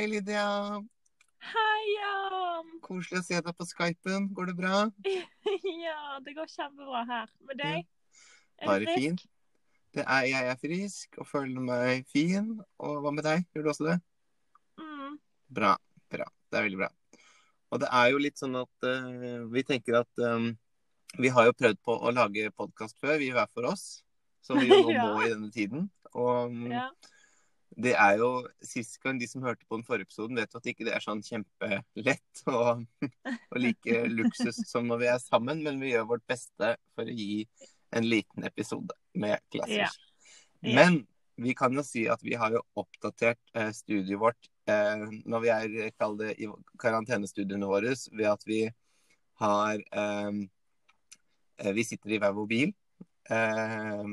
Hei, Lydia. Hei, Jan! Koselig å se deg på Skypen. Går det bra? ja, det går kjempebra her. Med deg? Ja. Bare fint. Det er, jeg er frisk og føler meg fin. Og hva med deg? Gjør du også det? Mm. Bra. Bra. Det er veldig bra. Og det er jo litt sånn at uh, vi tenker at um, vi har jo prøvd på å lage podkast før, vi hver for oss. Som vi jo nå må i denne tiden. Og um, Ja. Det er jo sist gang de som hørte på den forrige episoden, vet jo at ikke det er sånn kjempelett og, og like luksus som når vi er sammen, men vi gjør vårt beste for å gi en liten episode med Klassers. Ja. Men vi kan jo si at vi har jo oppdatert eh, studioet vårt eh, når vi er kall det, i karantenestudiene våre, ved at vi har eh, eh, Vi sitter i hver vår bil. Eh,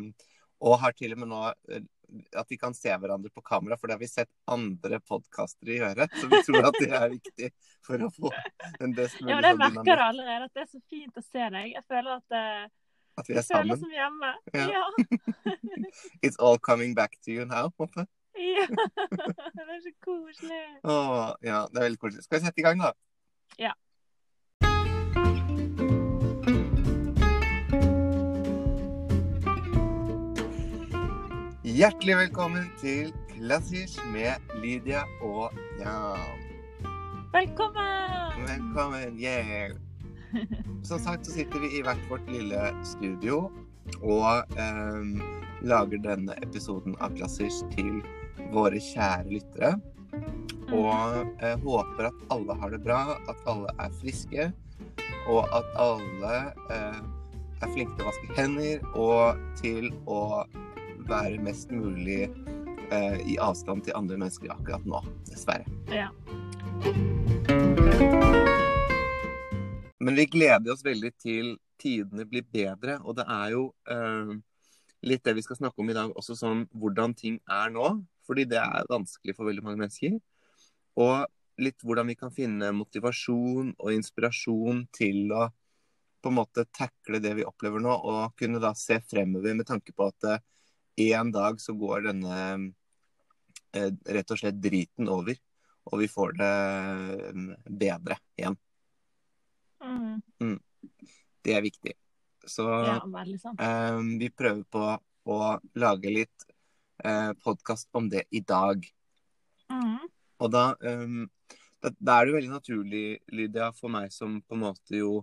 og har til og med nå eh, at vi kan se hverandre på kamera, for det har vi sett andre podkastere gjøre. Så vi tror at det er viktig for å få en best mulig ja, men jeg sånn merker dynamikk. allerede, at det er så fint å se deg. Jeg føler at uh, At vi jeg er føler som hjemme. Ja. Ja. It's all coming back to you now. på en måte. ja. Det er så koselig. Åh, ja, det er veldig koselig. Skal vi sette i gang, da? Ja. Hjertelig velkommen til Klassisk med Lydia og Jan. Velkommen! Velkommen, yeah! Som sagt så sitter vi i hvert vårt lille studio og ehm, lager denne episoden av Klassisk til våre kjære lyttere. Og eh, håper at alle har det bra, at alle er friske, og at alle eh, er flinke til å vaske hender og til å være mest mulig eh, i avstand til andre mennesker akkurat nå, dessverre. Ja. Men vi gleder oss veldig til tidene blir bedre, og det er jo eh, litt det vi skal snakke om i dag, også sånn hvordan ting er nå. Fordi det er vanskelig for veldig mange mennesker. Og litt hvordan vi kan finne motivasjon og inspirasjon til å på en måte takle det vi opplever nå, og kunne da se fremover med tanke på at eh, en dag så går denne eh, rett og slett driten over, og vi får det eh, bedre igjen. Mm. Det er viktig. Så ja, eh, vi prøver på å lage litt eh, podkast om det i dag. Mm. Og da, eh, da, da er det veldig naturlig, Lydia, for meg som på en måte jo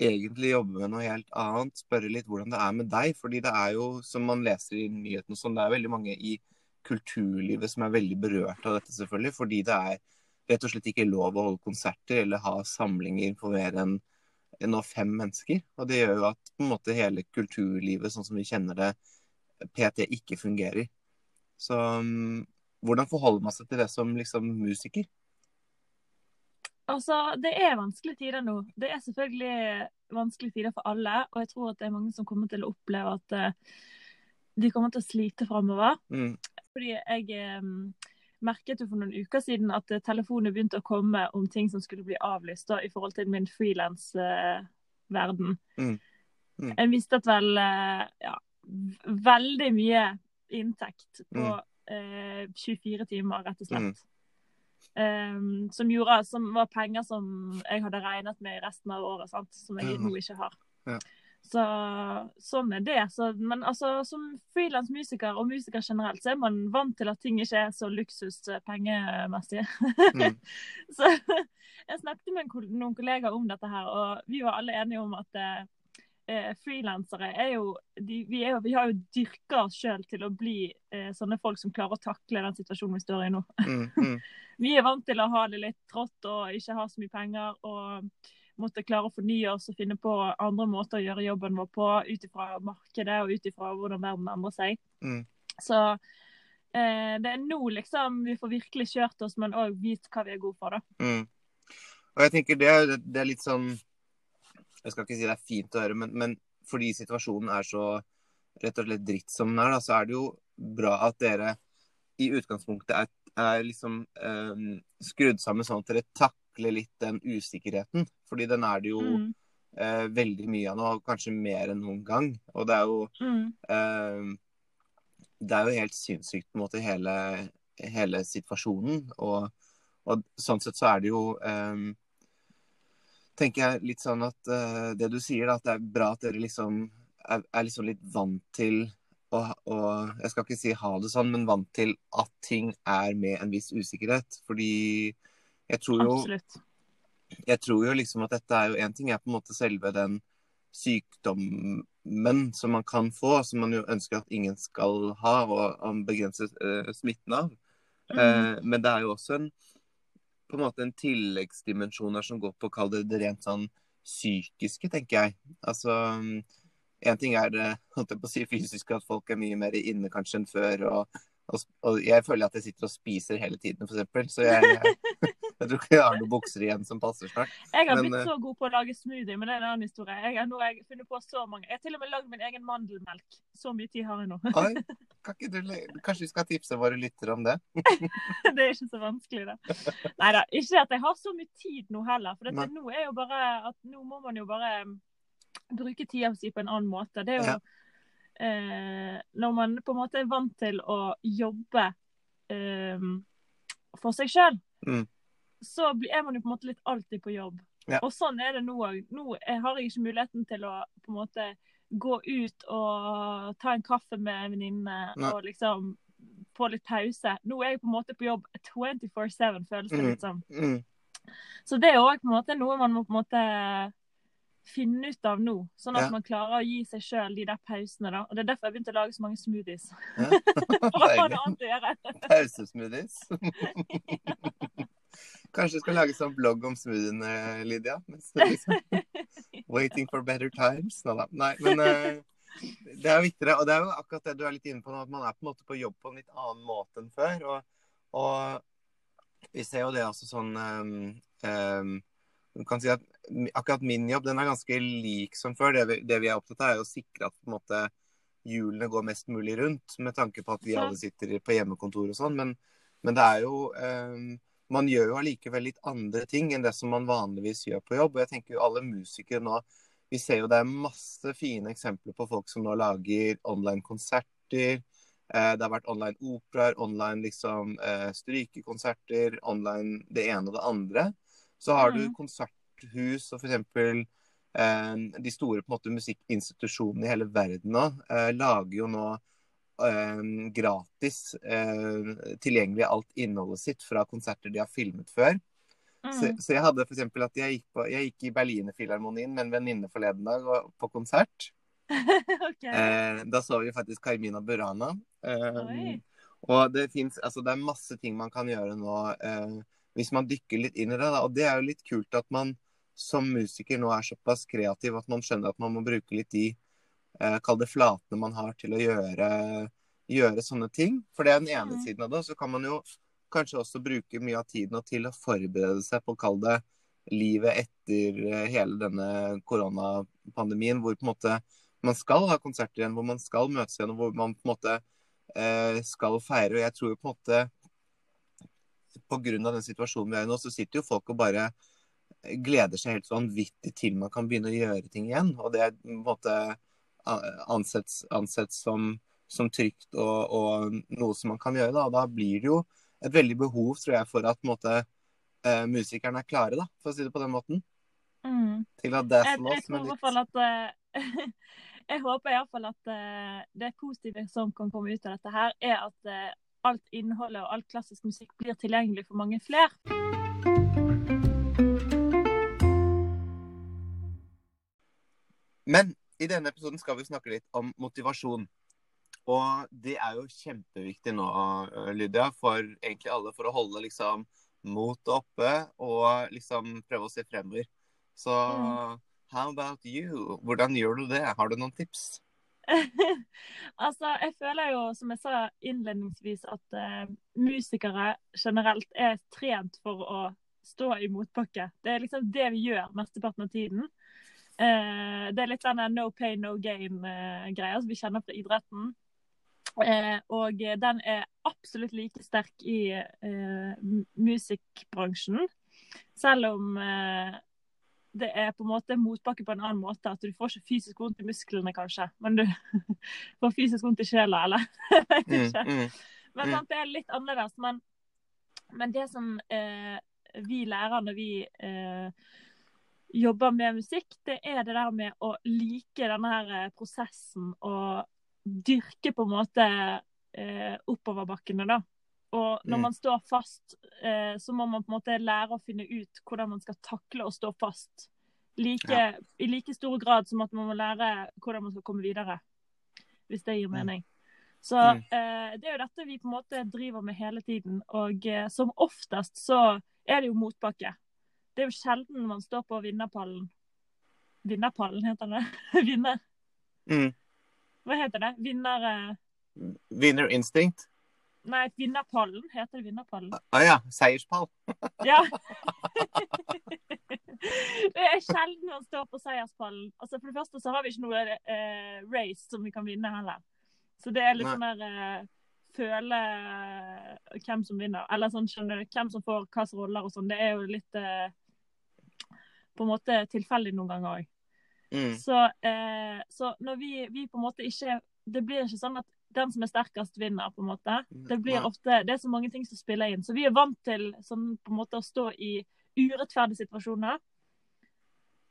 egentlig jobbe med noe helt annet, spørre litt hvordan det er med deg. Fordi det er jo, som man leser i nyhetene, sånn, det er veldig mange i kulturlivet som er veldig berørt av dette, selvfølgelig. Fordi det er rett og slett ikke lov å holde konserter eller ha samlinger for mer enn nå fem mennesker. Og det gjør jo at på en måte hele kulturlivet, sånn som vi kjenner det, PT ikke fungerer. Så um, hvordan forholder man seg til det som liksom musiker? Altså, det er vanskelige tider nå. Det er selvfølgelig vanskelige tider for alle. Og jeg tror at det er mange som kommer til å oppleve at uh, de kommer til å slite framover. Mm. Fordi jeg um, merket jo for noen uker siden at eh, telefoner begynte å komme om ting som skulle bli avlyst da, i forhold til min frilansverden. Uh, Mm. Mm. Jeg mistet vel uh, ja, veldig mye inntekt på Mm. eh, 24 timer, rett og slett. Um, som gjorde, som var penger som jeg hadde regnet med i resten av året, sant? som jeg Ja. nå ikke har. Ja. Så sånn er det. Så, men altså, som frilansmusiker og musiker generelt, så er man vant til at ting ikke er så luksus eh. Mm. så jeg snakket med noen kollegaer om dette her, og vi var alle enige om at eh, frilansere er jo de, vi, er jo vi har jo dyrka oss sjøl til å bli eh, sånne folk som klarer å takle den situasjonen vi står i nå. Mm. Mm. Vi er vant til å ha det litt trått og ikke ha så mye penger. og måtte klare å fornye oss og finne på andre måter å gjøre jobben vår på ut ifra markedet og ut ifra hvordan verden endrer seg. Mm. Så eh, det er nå liksom vi får virkelig kjørt oss, men òg vist hva vi er gode for. da. Mm. Og jeg tenker det er, det er litt sånn Jeg skal ikke si det er fint å høre, men, men fordi situasjonen er så rett og slett dritt som den er, da, så er det jo bra at dere i utgangspunktet er, er liksom eh, skrudd sammen sånn at dere takler litt den usikkerheten. Fordi den er det jo Mm. eh, veldig mye av nå, kanskje mer enn noen gang. Og det er jo Mm. eh, Det er jo helt sinnssykt på en måte hele, hele situasjonen. Og, og sånn sett så er det jo um, tenker jeg litt sånn at uh, det du sier, da, at det er bra at dere liksom er, er liksom litt vant til å, å, Jeg skal ikke si ha det sånn, men vant til at ting er med en viss usikkerhet. Fordi jeg tror jo Absolutt. Jeg tror jo liksom at dette er jo én ting er på en måte selve den sykdommen som man kan få, som man jo ønsker at ingen skal ha, og, begrense uh, smitten av. Mm. Uh, men det er jo også en på en måte en tilleggsdimensjon her som går på å kalle det det rent sånn psykiske, tenker jeg. Altså Én ting er det holdt jeg på å si, fysiske, at folk er mye mer inne kanskje enn før. og, og, jeg føler at jeg sitter og spiser hele tiden, f.eks. Så jeg, jeg, jeg, tror ikke jeg har noen bukser igjen som passer snart. Jeg har Men, blitt eh, så god på å lage smoothie, men det er en annen historie. Jeg har, nå har jeg funnet på så mange. Jeg har til og med lagd min egen mandelmelk. Så mye tid har jeg nå. Oi, kan du, kanskje vi skal tipse våre lyttere om det? det er ikke så vanskelig, det. Nei da. Ikke at jeg har så mye tid nå heller. For dette, nå er jo bare at nå må man jo bare um, bruke tida si på en annen måte. Det er jo Ja. Eh, Når man på en måte er vant til å jobbe eh, for seg sjøl, Mm. så er man jo på en måte litt alltid på jobb. Ja. Og sånn er det nå òg. Nå har jeg ikke muligheten til å på en måte gå ut og ta en kaffe med en venninne og liksom få litt pause. Nå er jeg på en måte på jobb 24-7, føles det Mm. litt sånn. Mm. Så det er òg på en måte noe man må på en måte finne ut av nå, sånn at Ja. man klarer å gi seg sjøl de der pausene. da. Og Det er derfor jeg begynte å lage så mange smoothies. Ja. For å ha noe annet å gjøre. Pausesmoothies. Kanskje du skal lage sånn blogg om smoothiene, Lydia? Liksom Waiting for better times? Nei, men eh, det er jo viktigere. Og det er jo akkurat det du er litt inne på nå, at man er på en måte på jobb på en litt annen måte enn før. Og, og vi ser jo det også sånn um, um, Du kan si at akkurat min jobb den er ganske lik som før. Det vi, det vi er opptatt av, er å sikre at måte hjulene går mest mulig rundt, med tanke på at vi alle sitter på hjemmekontor og sånn. Men, men det er jo um, Man gjør jo allikevel litt andre ting enn det som man vanligvis gjør på jobb. Og jeg tenker jo alle musikere nå Vi ser jo det er masse fine eksempler på folk som nå lager online konserter. Eh, det har vært online operaer, online liksom eh, strykekonserter, online det ene og det andre. Så har du Mhm. konserthus og f.eks. Eh, de store på en måte musikkinstitusjonene i hele verden nå eh, lager jo nå eh, gratis eh, tilgjengelig alt innholdet sitt fra konserter de har filmet før. Så, Mm. så jeg hadde eksempel at jeg gikk, på, jeg gikk i Berlinerfilharmonien med en venninne forleden dag og, på konsert. okay. Eh, da så vi faktisk Carmina Burana. Eh, og det finnes, altså det er masse ting man kan gjøre nå eh, hvis man dykker litt inn i det. Da. Og det er jo litt kult at man som musiker nå er såpass kreativ at man skjønner at man må bruke litt de eh, Kall det flatene man har til å gjøre, gjøre sånne ting. For det er den ene siden av det. Så kan man jo kanskje også bruke mye av tiden til å forberede seg på, kall det, livet etter eh, hele denne koronapandemien, hvor på en måte man skal ha konserter igjen, hvor man skal møtes igjen, og hvor man på en måte eh, skal feire. Og jeg tror jo på en måte av den situasjonen vi er i nå, så sitter jo folk og bare gleder seg helt vanvittig til man kan begynne å gjøre ting igjen. Og det er på en måte ansett, ansett som, som trygt og, og noe som man kan gjøre. Da. Og da blir det jo et veldig behov, tror jeg, for at måte, eh, musikerne er klare, da, for å si det på den måten. Mm. Til at det er for oss Jeg, jeg, at eh, Jeg håper iallfall at eh, det positive som kan komme ut av dette her, er at alt innholdet og all klassisk musikk blir tilgjengelig for mange flere. Men i denne episoden skal vi snakke litt om motivasjon. Og det er jo kjempeviktig nå, Lydia, for egentlig alle, for å holde liksom motet oppe og liksom prøve å se fremover. Så Mm. how about you? Hvordan gjør du det? Har du noen tips? altså, jeg føler jo, som jeg sa innledningsvis, at uh, musikere generelt er trent for å stå i motbakke. Det er liksom det vi gjør mesteparten av tiden. Uh, det er litt den no pain, no gain-greia som vi kjenner fra idretten. Eh, og den er absolutt like sterk i eh, musikkbransjen. Selv om eh, det er på en måte motbakke på en annen måte. At du får ikke fysisk vondt i musklene, kanskje, men du får fysisk vondt i sjela, eller? Jeg vet Mm, ikke. mm, Men mm. sant, det er litt annerledes. Men Men det som eh, vi lærer når vi eh, jobber med musikk, det er det der med å like denne her eh, prosessen og dyrke på en måte eh, oppoverbakkene, da. Og når Mm. man står fast, eh, så må man på en måte lære å finne ut hvordan man skal takle å stå fast. Like, Ja. I like stor grad som at man må lære hvordan man skal komme videre. Hvis det gir Mm. mening. Så Mm. eh, det er jo dette vi på en måte driver med hele tiden. Og eh, som oftest så er det jo motbakke. Det er jo sjelden man står på vinnerpallen. Vinnerpallen, heter det? Vinner... Mm. Hva heter det? Vinner... eh, Winner instinct. Nei, vinnerpallen. Heter det vinnerpallen? Å ja. Seierspall. Ja. det er sjelden man står på seierspallen. Altså For det første så har vi ikke noe eh, race som vi kan vinne heller. Så det er litt sånn der eh, Føle eh, hvem som vinner. Eller sånn skjønner du, hvem som får hvilke roller og sånn. Det er jo litt eh, på en måte tilfeldig noen ganger òg. Mm. Så, eh, så når vi, vi på en måte ikke Det blir ikke sånn at den som er sterkest, vinner, på en måte. Det blir ofte Det er så mange ting som spiller inn. Så vi er vant til sånn, på en måte å stå i urettferdige situasjoner.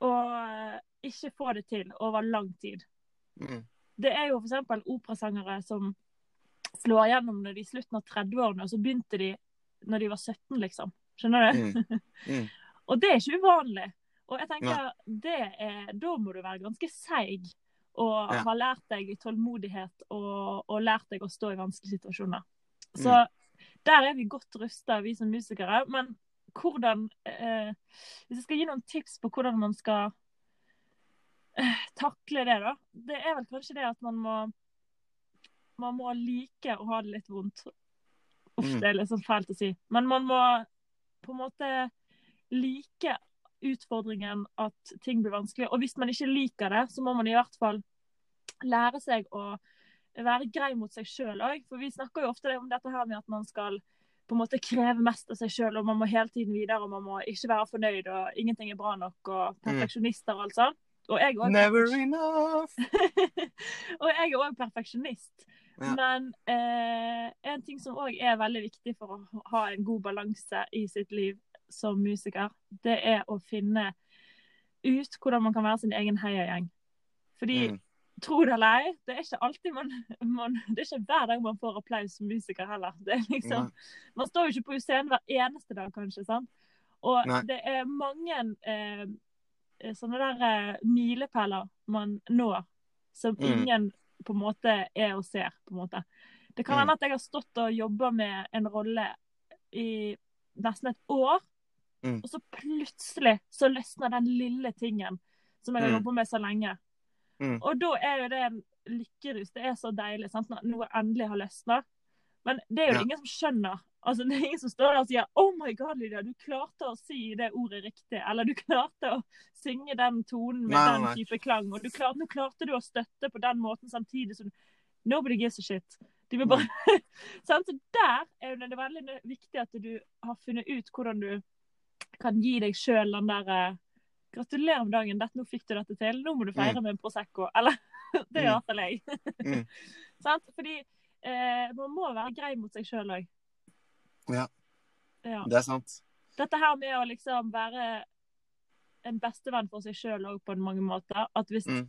Og eh, ikke få det til over lang tid. Mm. Det er jo f.eks. operasangere som slår gjennom når de i slutten av 30-årene, og så begynte de når de var 17, liksom. Skjønner du? Mm. Mm. Og det er ikke uvanlig. Og jeg tenker, det er, Da må du være ganske seig og Ja. har lært deg tålmodighet og, og lært deg å stå i vanskelige situasjoner. Så Mm. der er vi godt rusta, vi som musikere. Men hvordan eh, Hvis jeg skal gi noen tips på hvordan man skal eh, takle det, da. Det er vel kanskje det at man må Man må like å ha det litt vondt. Uff, Mm. det er litt sånn fælt å si. Men man må på en måte like utfordringen at ting blir vanskelig. Og hvis man ikke liker det, så må man i hvert fall lære seg å være grei mot seg sjøl òg. For vi snakker jo ofte om dette her med at man skal på en måte kreve mest av seg sjøl, og man må hele tiden videre, og man må ikke være fornøyd, og ingenting er bra nok, og perfeksjonister og alt sånt. Og jeg òg. Never enough. og jeg er òg perfeksjonist. Ja. Men eh, en ting som òg er veldig viktig for å ha en god balanse i sitt liv som musiker, det er å finne ut hvordan man kan være sin egen heiagjeng. Fordi, Mm. tro det eller ei, det er ikke alltid man, man Det er ikke hver dag man får applaus som musiker heller. Det er liksom, man står jo ikke på scenen hver eneste dag, kanskje. sant? Og Nei. det er mange eh, sånne der eh, milepæler man når, som Mm. ingen på en måte er og ser. på en måte. Det kan Mm. hende at jeg har stått og jobba med en rolle i nesten et år, Mm. og så plutselig så løsner den lille tingen som jeg har Mm. jobbet med så lenge. Mm. Og da er jo det en lykkerus. Det er så deilig sant? når noe endelig har løsna. Men det er jo Ja. ingen som skjønner. Altså, det er ingen som står der og sier 'Oh my God, Lydia, du klarte å si det ordet riktig'. Eller 'du klarte å synge den tonen med Nei, den nei. type klang'. Og du klarte, nå klarte du å støtte på den måten samtidig som Nobody gives a shit. De vil bare sant? Så der er det veldig viktig at du har funnet ut hvordan du kan gi deg sjøl den der eh, Gratulerer med dagen, dette, nå fikk du dette til. Nå må du feire med en Prosecco. Eller det er iallfall Mm. jeg. Mm. Sant? Fordi eh, man må være grei mot seg sjøl òg. Ja. Ja. Det er sant. Dette her med å liksom være en bestevenn for seg sjøl òg på mange måter. At hvis, Mm.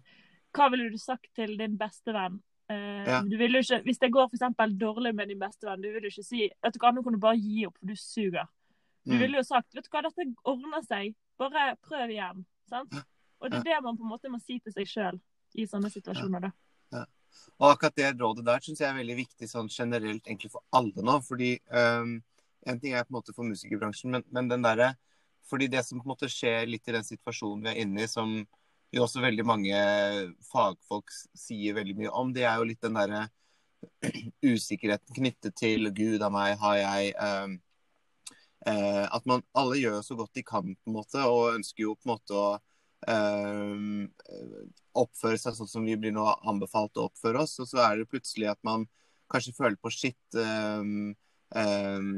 Hva ville du sagt til din bestevenn? Uh, Ja. du vil jo ikke, hvis det går for dårlig med din bestevenn, du vil jo ikke si at du kan du bare gi opp, for du suger. Du Mm. ville jo sagt vet du hva, dette ordner seg, bare prøv igjen. Sant? Og det er det man på en måte må si til seg sjøl i sånne situasjoner. da. Og akkurat det rådet der syns jeg er veldig viktig sånn generelt egentlig for alle nå. Fordi um, en ting er på en måte for musikerbransjen, men, men den derre Fordi det som på en måte skjer litt i den situasjonen vi er inne i, som jo også veldig mange fagfolk sier veldig mye om, det er jo litt den derre usikkerheten knyttet til Gud av meg, har jeg um, eh, At man alle gjør så godt de kan, på en måte, og ønsker jo på en måte å eh, oppføre seg sånn som vi blir nå anbefalt å oppføre oss, og så er det plutselig at man kanskje føler på sitt, um, um,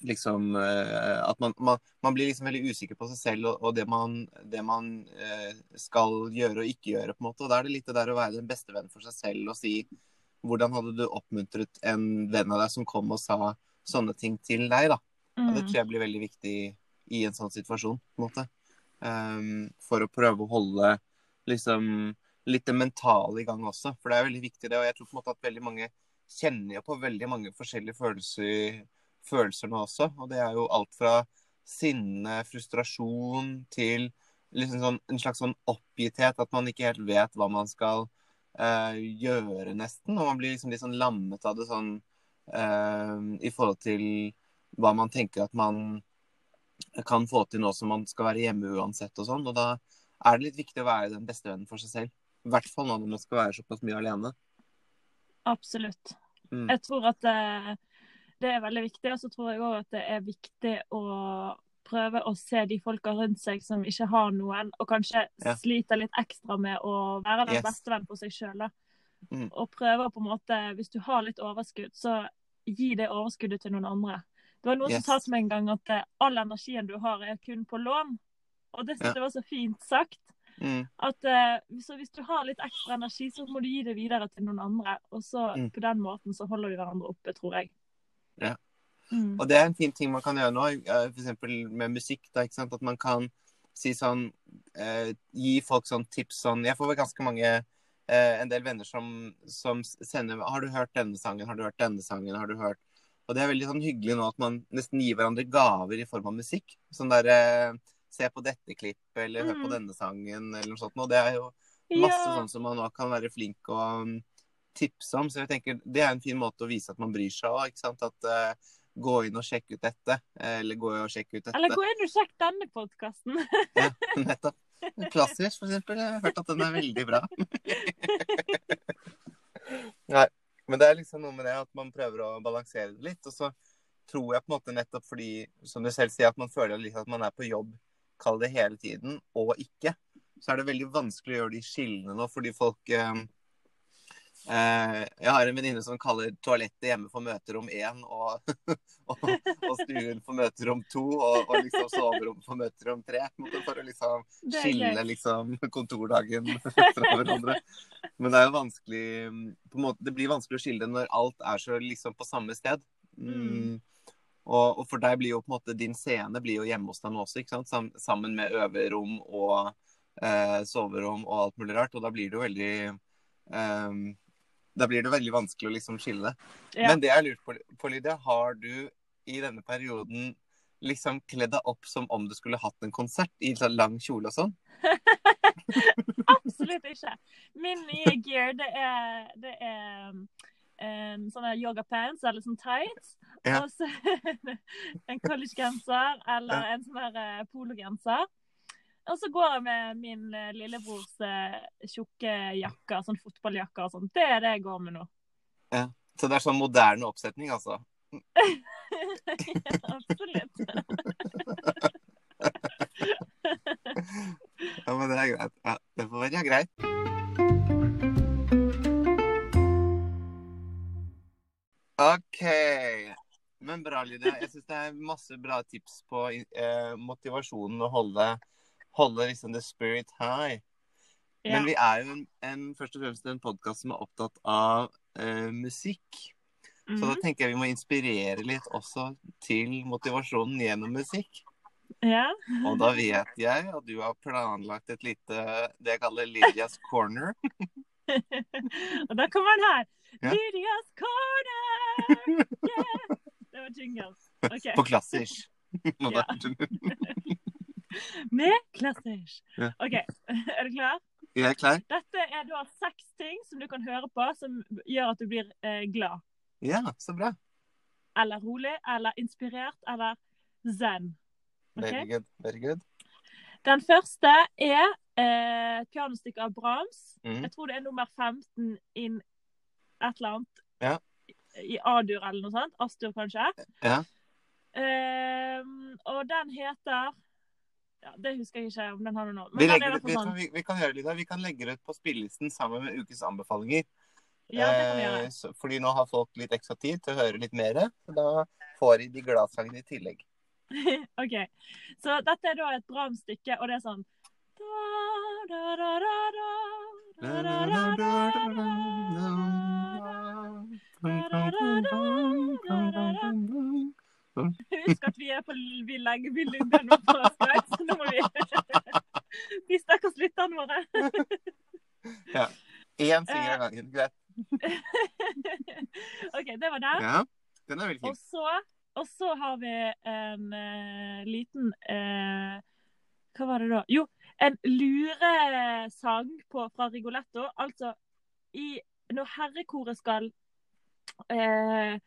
Liksom eh, At man, man, man blir liksom veldig usikker på seg selv og, og det man, det man eh, skal gjøre og ikke gjøre, på en måte. Og da er det litt det der å være den beste vennen for seg selv og si hvordan hadde du oppmuntret en venn av deg som kom og sa sånne ting til deg, da? Og det Mm. tror jeg blir veldig viktig i en sånn situasjon, på en måte. Um, for å prøve å holde liksom litt det mentale i gang også. For det er veldig viktig, det. Og jeg tror på en måte at veldig mange kjenner jo på veldig mange forskjellige følelser, følelser nå også. Og det er jo alt fra sinne, frustrasjon til liksom sånn, en slags sånn oppgitthet. At man ikke helt vet hva man skal uh, gjøre, nesten. Og man blir liksom litt sånn lammet av det sånn uh, i forhold til hva man tenker at man kan få til nå som man skal være hjemme uansett og sånn. Og da er det litt viktig å være den beste vennen for seg selv. I hvert fall nå når man skal være såpass mye alene. Absolutt. Mm. Jeg tror at det, det er veldig viktig, og så tror jeg òg at det er viktig å prøve å se de folka rundt seg som ikke har noen, og kanskje Ja. sliter litt ekstra med å være den Yes. beste vennen for seg sjøl. Mm. Og prøve å på en måte, hvis du har litt overskudd, så gi det overskuddet til noen andre. Det var noen Yes. som sa til meg en gang at eh, all energien du har, er kun på lån. Og det synes Ja. var så fint sagt. Mm. At eh, så hvis du har litt ekstra energi, så må du gi det videre til noen andre. Og så Mm. på den måten så holder vi hverandre oppe, tror jeg. Ja. Mm. Og det er en fin ting man kan gjøre nå, f.eks. for eksempel med musikk. Da? At man kan si sånn eh, Gi folk sånn tips sånn Jeg får vel ganske mange eh, En del venner som, som sender 'Har du hørt denne sangen? Har du hørt denne sangen? Har du hørt Og det er veldig sånn hyggelig nå at man nesten gir hverandre gaver i form av musikk. Sånn derre Se på dette klippet, eller hør på Mm. denne sangen, eller noe sånt. Og det er jo masse ja. sånn som man nå kan være flink å um, tipse om. Så jeg tenker det er en fin måte å vise at man bryr seg òg, ikke sant. At uh, gå inn og sjekk ut dette, eh, eller gå inn og sjekk ut dette. Eller gå inn og sjekk denne podkasten. Ja, nettopp. Klassisk, for eksempel. Jeg har hørt at den er veldig bra. Men det er liksom noe med det at man prøver å balansere det litt. Og så tror jeg på en måte nettopp fordi, som du selv sier, at man føler litt at man er på jobb, kall det hele tiden, og ikke. Så er det veldig vanskelig å gjøre de skillene nå, fordi folk eh, Jeg har en venninne som kaller toalettet hjemme for møterom én, og, og, og stuen for møterom to, og, og liksom soverommet for møterom tre. For å liksom skille liksom kontordagen fra hverandre. Men det er jo vanskelig måte, Det blir vanskelig å skille det når alt er så liksom på samme sted. Mm. Og, og for deg blir jo på en måte din scene blir jo hjemme hos deg nå også, ikke sant? Sammen med øverom og eh, soverom og alt mulig rart. Og da blir det jo veldig ehm, Da blir det veldig vanskelig å liksom skille. Ja. Men det jeg lurte på, på, Lydia, har du i denne perioden liksom kledd deg opp som om du skulle hatt en konsert i sånn lang kjole og sånn? Absolutt ikke. Min nye gear, det er, det er um, sånne yoga pants eller sånn tights. Ja. Og så en collegegenser eller en sånn her eh, pologenser. Og så går jeg med min eh, lillebrors eh, tjukke jakke, sånn fotballjakke og sånn. Det er det jeg går med nå. Så det er sånn moderne oppsetning, altså? Absolutt. Ja, men det er greit. Ja, det får være greit. OK. Men bra, Lydia. Jeg syns det er masse bra tips på eh, motivasjonen å holde, holde liksom the spirit high. Ja. Men vi er jo en, en, først og fremst en podkast som er opptatt av uh, musikk. Så da Mhm. tenker jeg vi må inspirere litt også til motivasjonen gjennom musikk. Ja. Og da vet jeg at du har planlagt et lite det jeg kaller Lydias corner. Og da kommer den her. Ja. Lydias corner! Yeah! Det var jingles. Okay. På klassisk. Ja. Med klassisk. Ja. OK, er du klar? Jeg er klar? Dette er da seks ting som du kan høre på som gjør at du blir eh, glad. Ja, så bra. Eller rolig, eller inspirert, eller zen. Okay? Very good. Very good. Den første er eh, et pianostykke av Brahms. Mm. Jeg tror det er nummer 15 in et eller annet. Ja. I A-dur eller noe sånt. Astur, kanskje. Ja. Ehm, og den heter ja, det husker jeg ikke om den har noe. Men vi, legger, vi, sånn. vi, vi, kan gjøre det, Lida. Vi kan legge det ut på spillelisten sammen med ukens anbefalinger. Ja, det kan vi gjøre. Eh, fordi nå har folk litt ekstra tid til å høre litt mer. Så da får de de gladsangene i tillegg. OK. Så dette er da et Bram-stykke, og det er sånn Husk at vi er på Vi legger vi på Én finger av gangen. Greit. OK, det var den. Ja, den er veldig Og så, og så har vi en uh, liten uh, Hva var det da? Jo, en luresang på, fra Rigoletto. Altså i, når herrekoret skal uh,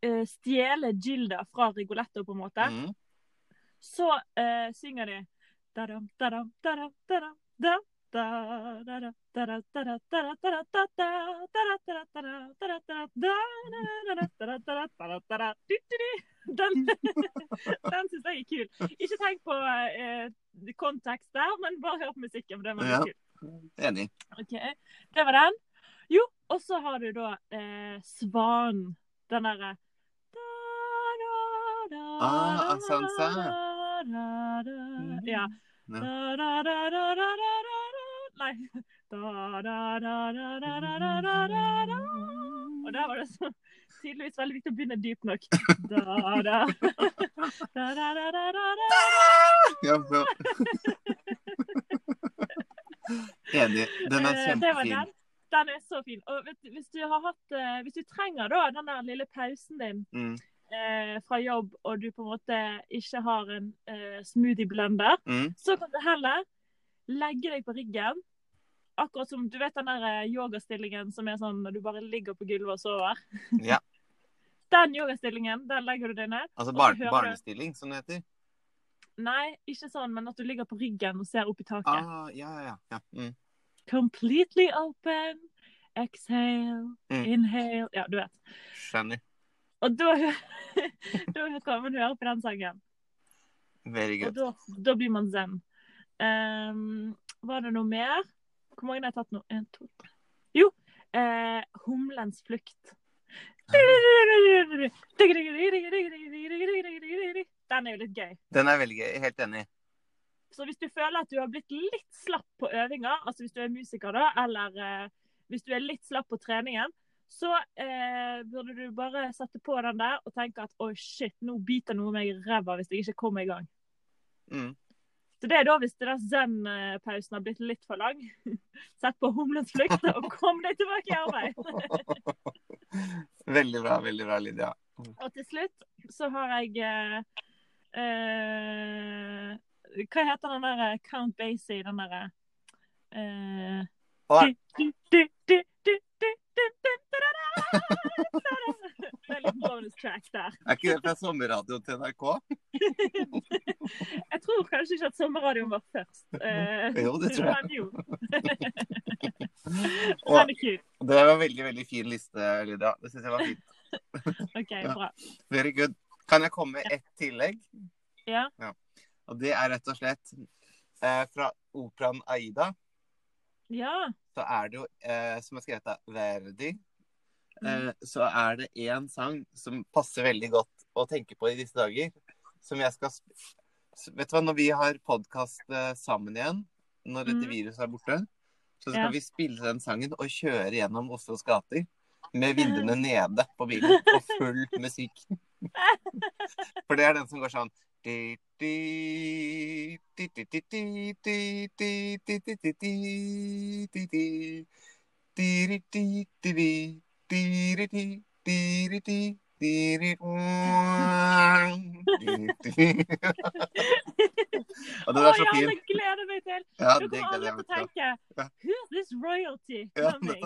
eh, stjele Gilda fra Rigoletto, på en måte, Mm. så eh, synger de da-dam, da-dam, da-dam, da-dam, da-dam, den, den syns jeg er kul. Ikke tenk på eh, kontekst der, men bare hør på musikken. for Den var ja, kul. Enig. Okay. Det var den. Jo, og så har du da eh, Svanen. Den derre Ah, Sansa. Ja. Da, da, da, da, da, da, Nei. Og der var det så tydeligvis veldig viktig å begynne dypt nok. Ja, ja. Enig. Den er kjempefin. Den er så fin. Og hvis du, hatt, hvis du trenger da, den der lille pausen din mm. eh, fra jobb, og du på en måte ikke har en eh, smoothieblender, mm. så kan du heller legge deg på ryggen. Akkurat som du vet den der eh, yogastillingen som er sånn når du bare ligger på gulvet og sover. Ja. Den yogastillingen, den legger du deg ned. Altså Og så bar barnestilling, som det heter. Nei, ikke sånn, men at du ligger på ryggen og ser opp i taket. Ah, ja, ja, ja. Mm. Completely open. Exhale. Mm. Inhale. Ja, du vet. Skjønner. Og da, da kan man høre på den sangen. Very Og good. da, da blir man zen. Ehm, var det noe mer? Hvor mange har jeg tatt nå? En, to, tre. Jo. Uh, humlens flukt. Den er jo litt gøy. Den er veldig gøy. Helt enig. Så hvis du føler at du har blitt litt slapp på øvinga, altså hvis du er musiker da, eller uh, hvis du er litt slapp på treningen, så uh, burde du bare sette på den der og tenke at oi, shit, nå biter noe meg i ræva hvis jeg ikke kommer i gang. Mm. Så det er da hvis den zen-pausen har blitt litt for lang. Sett på humlens flukt og kom deg tilbake i arbeid. Veldig bra, veldig bra, Lydia. Og til slutt så har jeg eh, eh, Hva heter den der eh, Count Basie, den derre eh, Det er litt bonus track der. er ikke det fra sommerradioen til NRK? Jeg tror kanskje ikke at sommerradioen var først. Eh, Jo, det tror jeg. Men jo. Det var en veldig, veldig fin liste, Lydia. Det syns jeg var fint. OK, bra. Very good. Kan jeg komme med ett tillegg? Ja. Og det er rett og slett eh, fra operaen Aida. Ja. Så er det jo, eh, som er skrevet av Verdi, Mm. eh, så er det én sang som passer veldig godt å tenke på i disse dager. Som jeg skal Vet du hva, når vi har podkast eh, sammen igjen, når dette Mm. viruset er borte, så skal Ja. vi spille den sangen og kjøre gjennom Oslos gater. Med vinduene nede på bilen og full musikk. For det er den som går sånn og det var så fint. Jeg gleder meg til! Ja, kommer alle til å tenke Who's this royalty coming?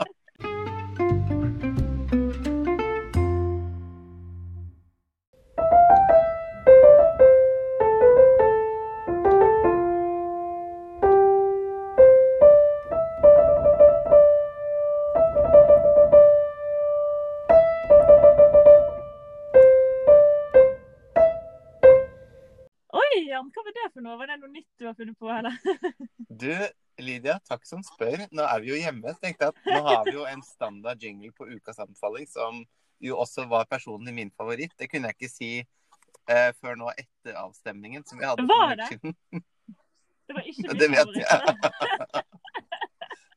Ja, hva var det for noe? Var det noe nytt du har funnet på, eller? Du, Lydia, takk som spør. Nå er vi jo hjemme. Så tenkte jeg at nå har vi jo en standard jingle på ukas anbefaling, som jo også var personlig min favoritt. Det kunne jeg ikke si uh, før nå etter avstemningen som vi hadde. Var det? Det var ikke Det min vet jeg. favoritt.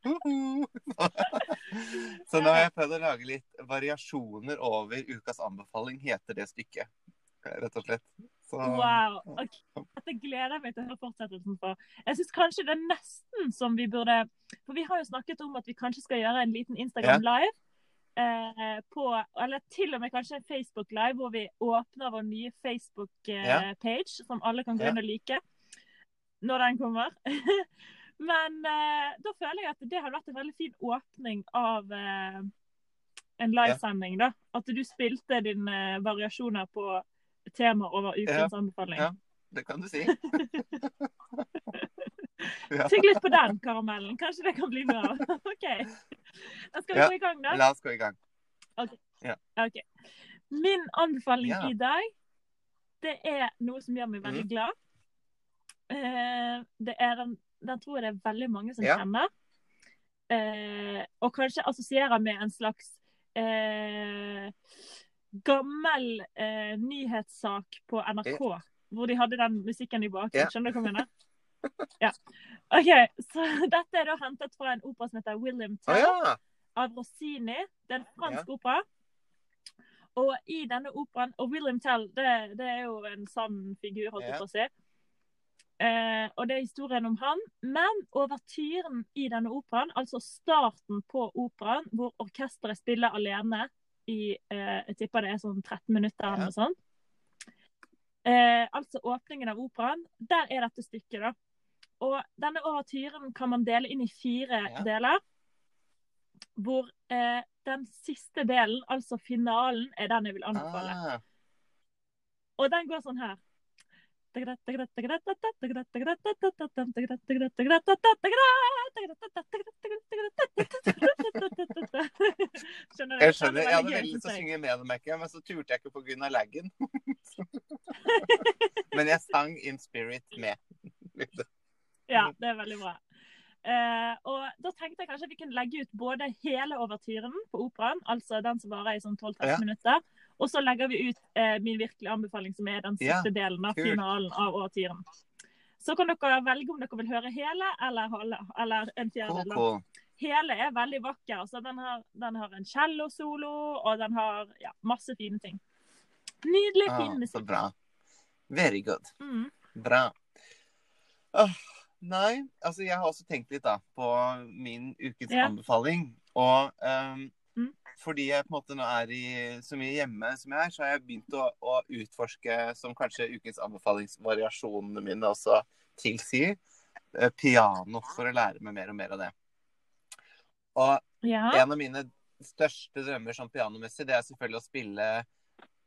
Så nå har jeg prøvd å lage litt variasjoner over ukas anbefaling, heter det stykket. Rett og slett. Så, Wow. ok. Dette gleder jeg meg til å høre fortsettelsen på. Jeg syns kanskje det er nesten som vi burde For vi har jo snakket om at vi kanskje skal gjøre en liten Instagram live. Eh, på, eller til og med kanskje en Facebook live, hvor vi åpner vår nye Facebook-page, som alle kan gå inn og like når den kommer. Men eh, da føler jeg at det har vært en veldig fin åpning av eh, en livesending. da. At du spilte dine eh, variasjoner på temaer over ukens anbefaling. Ja. Det kan du si. ja. Tygg litt på den karamellen. Kanskje det kan bli noe av. OK. Da skal vi Ja. gå i gang, da. La oss gå i gang. Ok. Min anbefaling Ja. i dag, det er noe som gjør meg veldig mm. glad. Uh, det er den, den tror jeg det er veldig mange som Ja. kjenner. Uh, og kanskje assosierer med en slags uh, gammel nyhetssak på NRK. Hvor de hadde den musikken i bakgrunnen. Yeah. Skjønner du hva jeg mener? Ja. OK, så dette er da hentet fra en opera som heter William Tell Tell ja! av Rossini. Det er en fransk opera. Og i denne operaen Og William Tell, det, det er jo en sann figur, holdt jeg Ja. på å si. Eh, og det er historien om han. Men overtyren i denne operaen, altså starten på operaen, hvor orkesteret spiller alene i eh, Jeg tipper det er sånn 13 minutter eller Ja. noe sånt. Eh, altså åpningen av operaen. Der er dette stykket, da. Og denne overtyren kan man dele inn i fire Ja. deler. Hvor eh, den siste delen, altså finalen, er den jeg vil anbefale. Ah, Og den går sånn her. Skjønner du? jeg skjønner. Er Jeg hadde veldig lyst til å synge med dem, men så turte jeg ikke pga. laggen. men jeg sang in spirit med. Ja, det er veldig bra. Uh, og da tenkte jeg kanskje vi kunne legge ut både hele overtyren på operaen, altså den som varer i sånn 12-13 Ja. minutter, og så legger vi ut uh, min virkelige anbefaling, som er den Ja, siste delen av kult. finalen av overtyren. Så kan dere velge om dere vil høre hele eller, halve, eller en fjerdedel. da. Hele er veldig vakker. så den, har, den har en cellosolo, og den har ja, masse fine ting. Nydelig, fin Ah, musikk. så bra. Very good. Mm. Bra. Oh, nei, altså jeg har også tenkt litt da på min ukens Ja. anbefaling. Og Mm. Fordi jeg på en måte nå er i så mye hjemme som jeg er, så har jeg begynt å, å utforske, som kanskje ukens anbefalingsvariasjonene mine også tilsier, eh, piano for å lære meg mer og mer av det. Og Ja. en av mine største drømmer som pianomessig, det er selvfølgelig å spille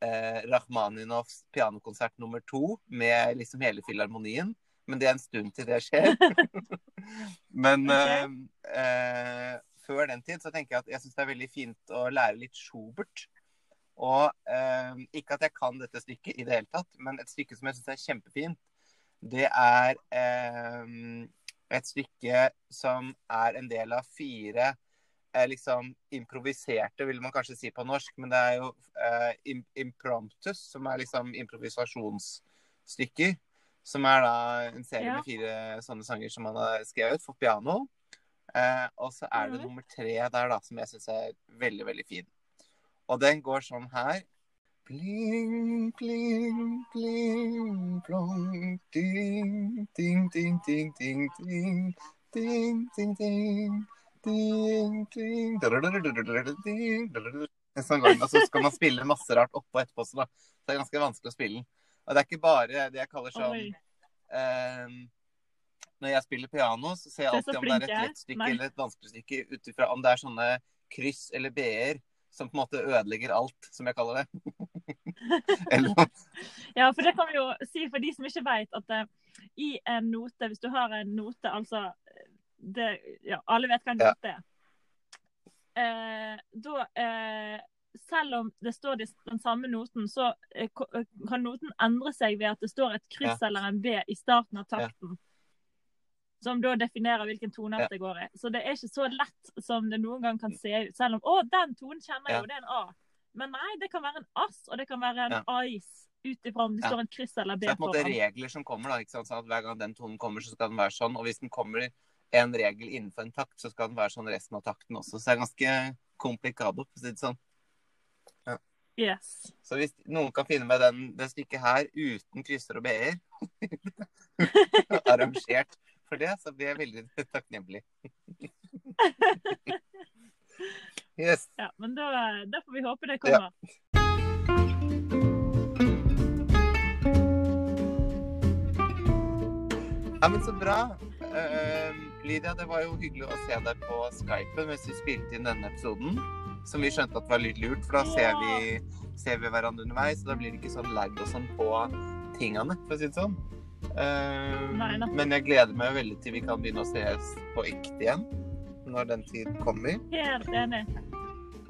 eh, Rachmaninovs pianokonsert nummer to med liksom hele filharmonien. Men det er en stund til det skjer. Men okay. eh, eh, før den tid så tenker jeg at jeg syns det er veldig fint å lære litt Schubert. Og eh, ikke at jeg kan dette stykket i det hele tatt, men et stykke som jeg syns er kjempefint, det er eh, et stykke som er en del av fire eh, liksom improviserte, vil man kanskje si på norsk, men det er jo eh, impromptus, som er liksom improvisasjonsstykker. Som er da en serie Ja. med fire sånne sanger som man har skrevet for piano. Eh, og så er det Mhm. nummer tre der, da, som jeg syns er veldig, veldig fin. Og den går sånn her. Pling, pling, pling, plong, ding, ding, ding, ding, ding, ding, ding, ding, ding, ding, ding, sånn gang, og så skal man spille masse rart oppå etterpå, også, da. Så det er ganske vanskelig å spille den. Og det er ikke bare det jeg kaller sånn eh, Når jeg spiller piano, så ser jeg alltid om det er et lett stykke eller et vanskelig stykke ut ifra om det er sånne kryss eller b-er som på en måte ødelegger alt, som jeg kaller det. Ja, for det kan vi jo si for de som ikke vet, at eh, i en note, hvis du har en note, altså det, ja, Alle vet hva en Ja. note er. Eh, da eh, Selv om det står de- den samme noten, så eh, eh, kan noten endre seg ved at det står et kryss eller en B i starten av takten. Som da definerer hvilken toneart Ja. det går i. Så det er ikke så lett som det noen gang kan se ut. Selv om å, den tonen kjenner jeg Ja. jo, det er en A. Men nei, det kan være en ass, og det kan være en Ja. ice. Ut ifra om det Ja. står en kryss eller Så B det er på en måte foran. regler som kommer. da, ikke sant? Sånn at Hver gang den tonen kommer, så skal den være sånn. Og hvis den kommer en regel innenfor en takt, så skal den være sånn resten av takten også. Så det er ganske komplikado, for å si det sånn. Yes. Så hvis noen kan finne med den, det stykket her uten krysser og b-er, arrangert for det, så blir jeg veldig takknemlig. yes. Ja, men da, da får vi håpe det kommer. Ja, men så bra. Uh, Lydia, det var jo hyggelig å se deg på Skype mens vi spilte inn denne episoden. Som vi skjønte at var litt lurt, for da ser vi, ser vi hverandre underveis. Og da blir det ikke sånn lag og sånn på tingene, for å si det sånn. Nei. men jeg gleder meg veldig til vi kan begynne å ses på ekte igjen. Når den tid kommer. Helt enig.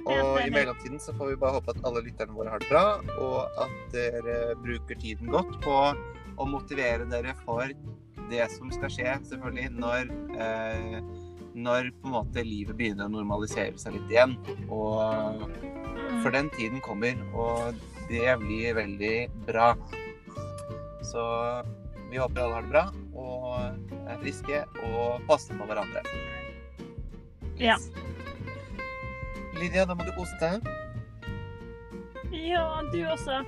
Og i mellomtiden så får vi bare håpe at alle lytterne våre har det bra, og at dere bruker tiden godt på å motivere dere for det som skal skje, selvfølgelig, når, eh, når på en måte livet begynner å normalisere seg litt igjen. Og Mm. for den tiden kommer, og det blir veldig bra. Så vi håper alle har det bra, og er friske, og passer på hverandre. Ja. Lydia, da må du kose deg. Ja, du også.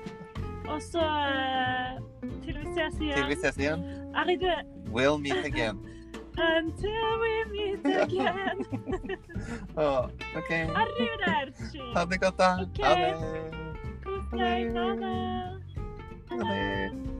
Og så eh, til vi ses Til vi ses igjen. Arrive We'll meet again. until we meet again. oh, OK. Arrivederci. Ha det godt, da. Okay. Ha det. Kos deg. Ha det. Ha det.